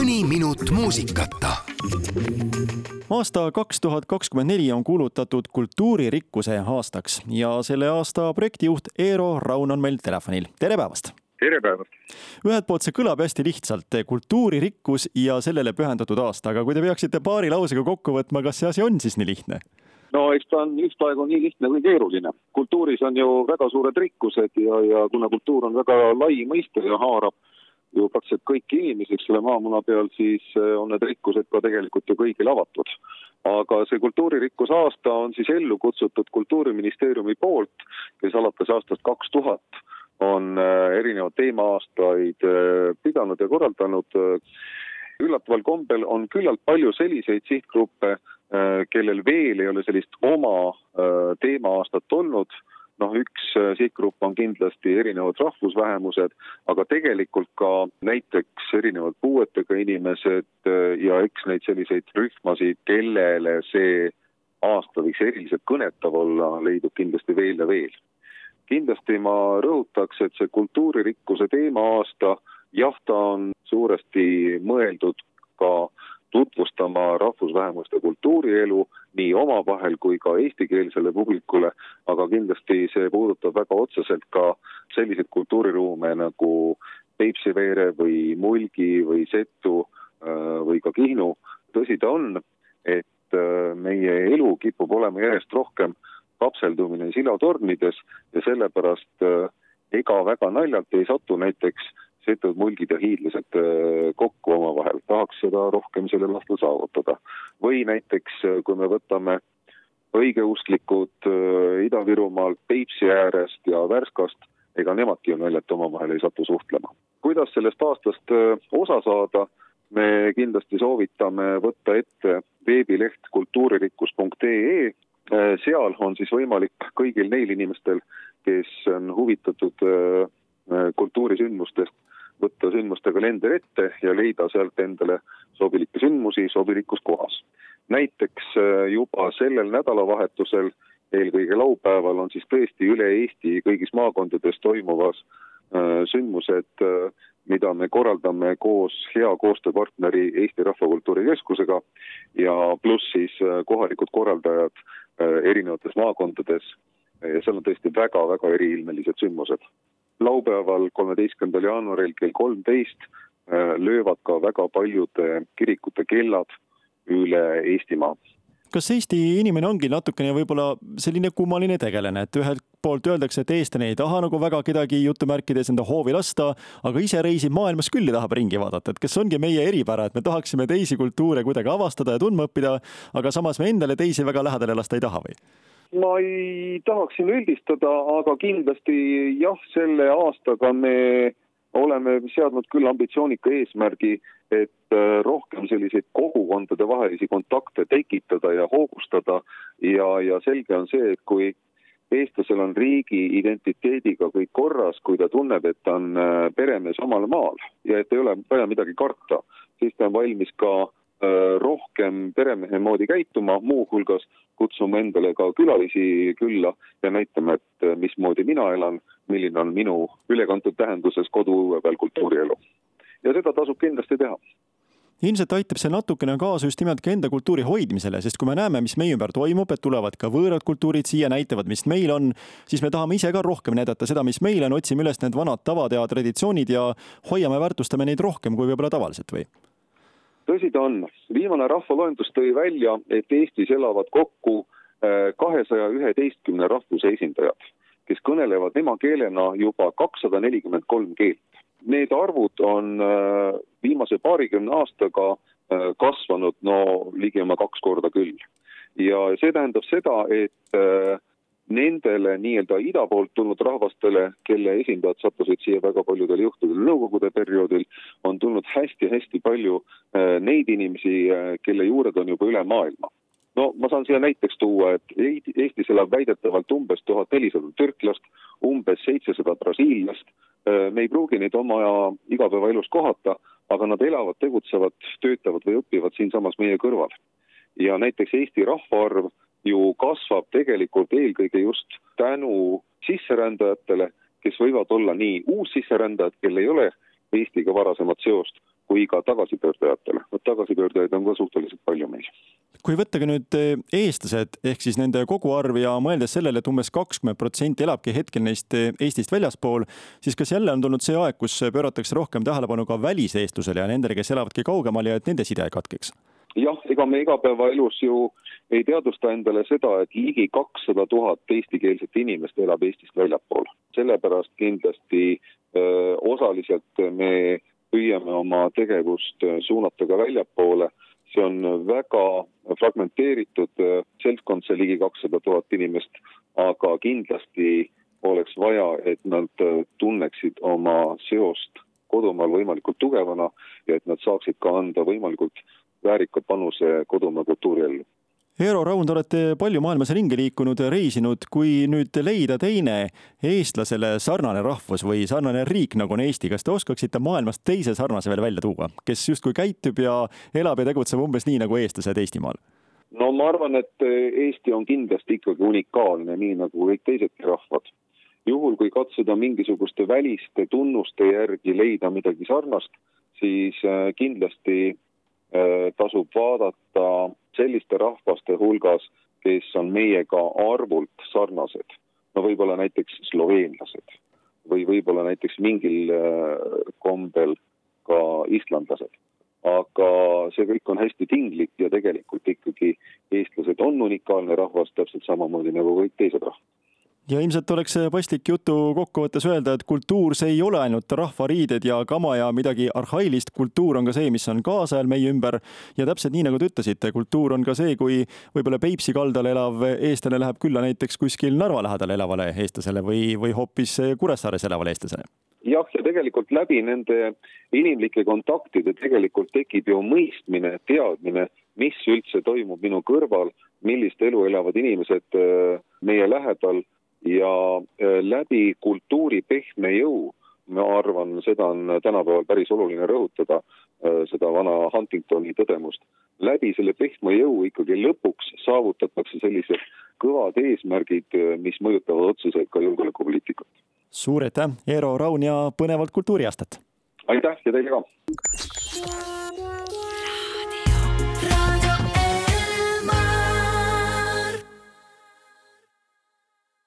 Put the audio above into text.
mõni minut muusikata. aasta kaks tuhat kakskümmend neli on kuulutatud kultuuririkkuse aastaks ja selle aasta projektijuht Eero Raun on meil telefonil. tere päevast! tere päevast! ühelt poolt see kõlab hästi lihtsalt, kultuuririkkus ja sellele pühendatud aasta, aga kui te peaksite paari lausega kokku võtma, kas see asi on siis nii lihtne? no eks ta on ühtaegu nii lihtne kui keeruline. kultuuris on ju väga suured rikkused ja, ja kuna kultuur on väga lai mõiste ja haarab ju praktiliselt kõiki inimesi, eks ole, maamuna peal, siis eh, on need rikkused ka tegelikult ju kõigile avatud. aga see kultuuririkkuse aasta on siis ellu kutsutud Kultuuriministeeriumi poolt, kes alates aastast kaks tuhat on eh, erinevaid teema-aastaid eh, pidanud ja korraldanud. üllataval kombel on küllalt palju selliseid sihtgruppe, kellel veel ei ole sellist oma teema-aastat olnud noh, üks äh, sihtgrupp on kindlasti erinevad rahvusvähemused, aga tegelikult ka näiteks erinevad puuetega inimesed äh, ja eks neid selliseid rühmasid, kellele see aasta võiks eriliselt kõnetav olla, leidub kindlasti veel ja veel. kindlasti ma rõhutaks, et see kultuuririkkuse teema aasta, jah, ta on suuresti mõeldud ka tutvustama rahvusvähemuste kultuurielu nii omavahel kui ka eestikeelsele publikule, aga kindlasti see puudutab väga otseselt ka selliseid kultuuriruume nagu Peipsiveere või Mulgi või Setu äh, või ka Kihnu. tõsi ta on, et äh, meie elu kipub olema järjest rohkem kapseldumine silatornides ja sellepärast äh, ega väga naljalt ei satu näiteks setud mulgid ja hiidlased äh, kokku omavahel, tahaks seda rohkem sellel aastal saavutada. või näiteks, äh, kui me võtame õigeusklikud äh, Ida-Virumaalt Peipsi äärest ja Värskast, ega nemadki ju naljalt omavahel ei satu suhtlema. kuidas sellest aastast osa saada, me kindlasti soovitame võtta ette veebileht kultuuririkkus.ee, seal on siis võimalik kõigil neil inimestel, kes on huvitatud kultuurisündmustest, võtta sündmuste kalender ette ja leida sealt endale sobilikke sündmusi sobilikus kohas. näiteks äh, juba sellel nädalavahetusel, eelkõige laupäeval, on siis tõesti üle Eesti kõigis maakondades toimuvas äh, sündmused, äh, mida me korraldame koos hea koostööpartneri Eesti Rahvakultuuri Keskusega ja pluss siis kohalikud korraldajad erinevates maakondades ja seal on tõesti väga-väga eriilmelised sündmused laupäeval, kolmeteistkümnendal jaanuaril kell kolmteist äh, löövad ka väga paljude kirikute kellad üle Eestimaa kas Eesti inimene ongi natukene võib-olla selline kummaline tegelane, et ühelt poolt öeldakse, et eestlane ei taha nagu väga kedagi jutumärkides enda hoovi lasta, aga ise reisib maailmas küll ja tahab ringi vaadata, et kas ongi meie eripära, et me tahaksime teisi kultuure kuidagi avastada ja tundma õppida, aga samas me endale teisi väga lähedale lasta ei taha või? Ma ei tahaks siin üldistada, aga kindlasti jah, selle aastaga me oleme seadnud küll ambitsioonika eesmärgi, et äh, rohkem selliseid kogukondade vahelisi kontakte tekitada ja hoogustada. Ja, ja selge on see, et kui eestlasel on riigi identiteediga kõik korras, kui ta tunneb, et ta on äh, peremees omal maal ja et ei ole vaja midagi karta, siis ta on valmis ka Äh, rohkem peremehe moodi käituma, muuhulgas kutsuma endale ka külalisi külla ja näitama, et äh, mismoodi mina elan, milline on minu ülekantud tähenduses koduõue peal kultuurielu. ja seda tasub kindlasti teha ilmselt aitab see natukene kaasa just nimelt ka enda kultuuri hoidmisele, sest kui me näeme, mis meie ümber toimub, et tulevad ka võõrad kultuurid siia, näitavad, mis meil on, siis me tahame ise ka rohkem näidata seda, mis meil on, otsime üles need vanad tavad ja traditsioonid ja hoiame, väärtustame neid rohkem kui võib-olla tavaliselt või? Tõsi ta on, viimane rahvaloendus tõi välja, et Eestis elavad kokku äh, kahesaja üheteistkümne rahvuse esindajad, kes kõnelevad emakeelena juba kakssada nelikümmend kolm keelt. Need arvud on äh, viimase paarikümne aastaga äh, kasvanud no ligi oma kaks korda küll. ja see tähendab seda, et nendele nii-öelda ida poolt tulnud rahvastele, kelle esindajad sattusid siia väga paljudel juhtudel nõukogude perioodil, on tulnud hästi-hästi palju äh, neid inimesi, äh, kelle juured on juba üle maailma. no ma saan siia näiteks tuua, et Eestis elab väidetavalt umbes tuhat nelisada türklast, umbes seitsesada brasiillast. Äh, me ei pruugi neid oma igapäevaelus kohata, aga nad elavad, tegutsevad, töötavad või õpivad siinsamas meie kõrval. ja näiteks Eesti rahvaarv ju kasvab tegelikult eelkõige just tänu sisserändajatele, kes võivad olla nii uussisserändajad, kel ei ole Eestiga varasemat seost, kui ka tagasipöördajatele. vot tagasipöördajaid on ka suhteliselt palju meil kui võtta ka nüüd eh, eestlased ehk siis nende koguarv ja mõeldes sellele, et umbes kakskümmend protsenti elabki hetkel neist eh, Eestist väljaspool, siis kas jälle on tulnud see aeg, kus pööratakse rohkem tähelepanu ka väliseestlusele ja nendele, kes elavadki kaugemal ja et nende side katkeks? jah, ega me igapäevaelus ju ei teadvusta endale seda, et ligi kakssada tuhat eestikeelset inimest elab Eestist väljapool. sellepärast kindlasti öö, osaliselt me püüame oma tegevust suunata ka väljapoole. See on väga fragmenteeritud seltskond, see ligi kakssada tuhat inimest, aga kindlasti oleks vaja, et nad tunneksid oma seost kodumaal võimalikult tugevana ja et nad saaksid ka anda võimalikult väärika panuse kodumaa kultuuriellu Eero Raund, olete palju maailmas ringi liikunud, reisinud, kui nüüd leida teine eestlasele sarnane rahvus või sarnane riik, nagu on Eesti, kas te oskaksite maailmas teise sarnase veel välja tuua, kes justkui käitub ja elab ja tegutseb umbes nii nagu eestlased Eestimaal? no ma arvan, et Eesti on kindlasti ikkagi unikaalne, nii nagu kõik teisedki rahvad. juhul, kui katsuda mingisuguste väliste tunnuste järgi leida midagi sarnast, siis äh, kindlasti tasub vaadata selliste rahvaste hulgas, kes on meiega arvult sarnased. no võib-olla näiteks sloveenlased või võib-olla näiteks mingil äh, kombel ka islandlased. aga see kõik on hästi tinglik ja tegelikult ikkagi eestlased on unikaalne rahvas täpselt samamoodi nagu kõik teised rahvad ja ilmselt oleks paslik jutu kokkuvõttes öelda, et kultuur, see ei ole ainult rahvariided ja kama ja midagi arhailist, kultuur on ka see, mis on kaasajal meie ümber. ja täpselt nii, nagu te ütlesite, kultuur on ka see, kui võib-olla Peipsi kaldal elav eestlane läheb külla näiteks kuskil Narva lähedal elavale eestlasele või, või hoopis Kuressaares elavale eestlasele. Jah, ja tegelikult läbi nende inimlike kontaktide tegelikult tekib ju mõistmine, teadmine, mis üldse toimub minu kõrval, millist elu elavad inimesed äh, meie lähedal ja äh, läbi kultuuri pehme jõu, ma arvan, seda on tänapäeval päris oluline rõhutada, äh, seda vana Huntingtoni tõdemust, läbi selle pehme jõu ikkagi lõpuks saavutatakse sellised kõvad eesmärgid, äh, mis mõjutavad otseselt ka julgeolekupoliitikat. suur aitäh, Eero Raun ja põnevat kultuuriaastat! aitäh ja teile ka!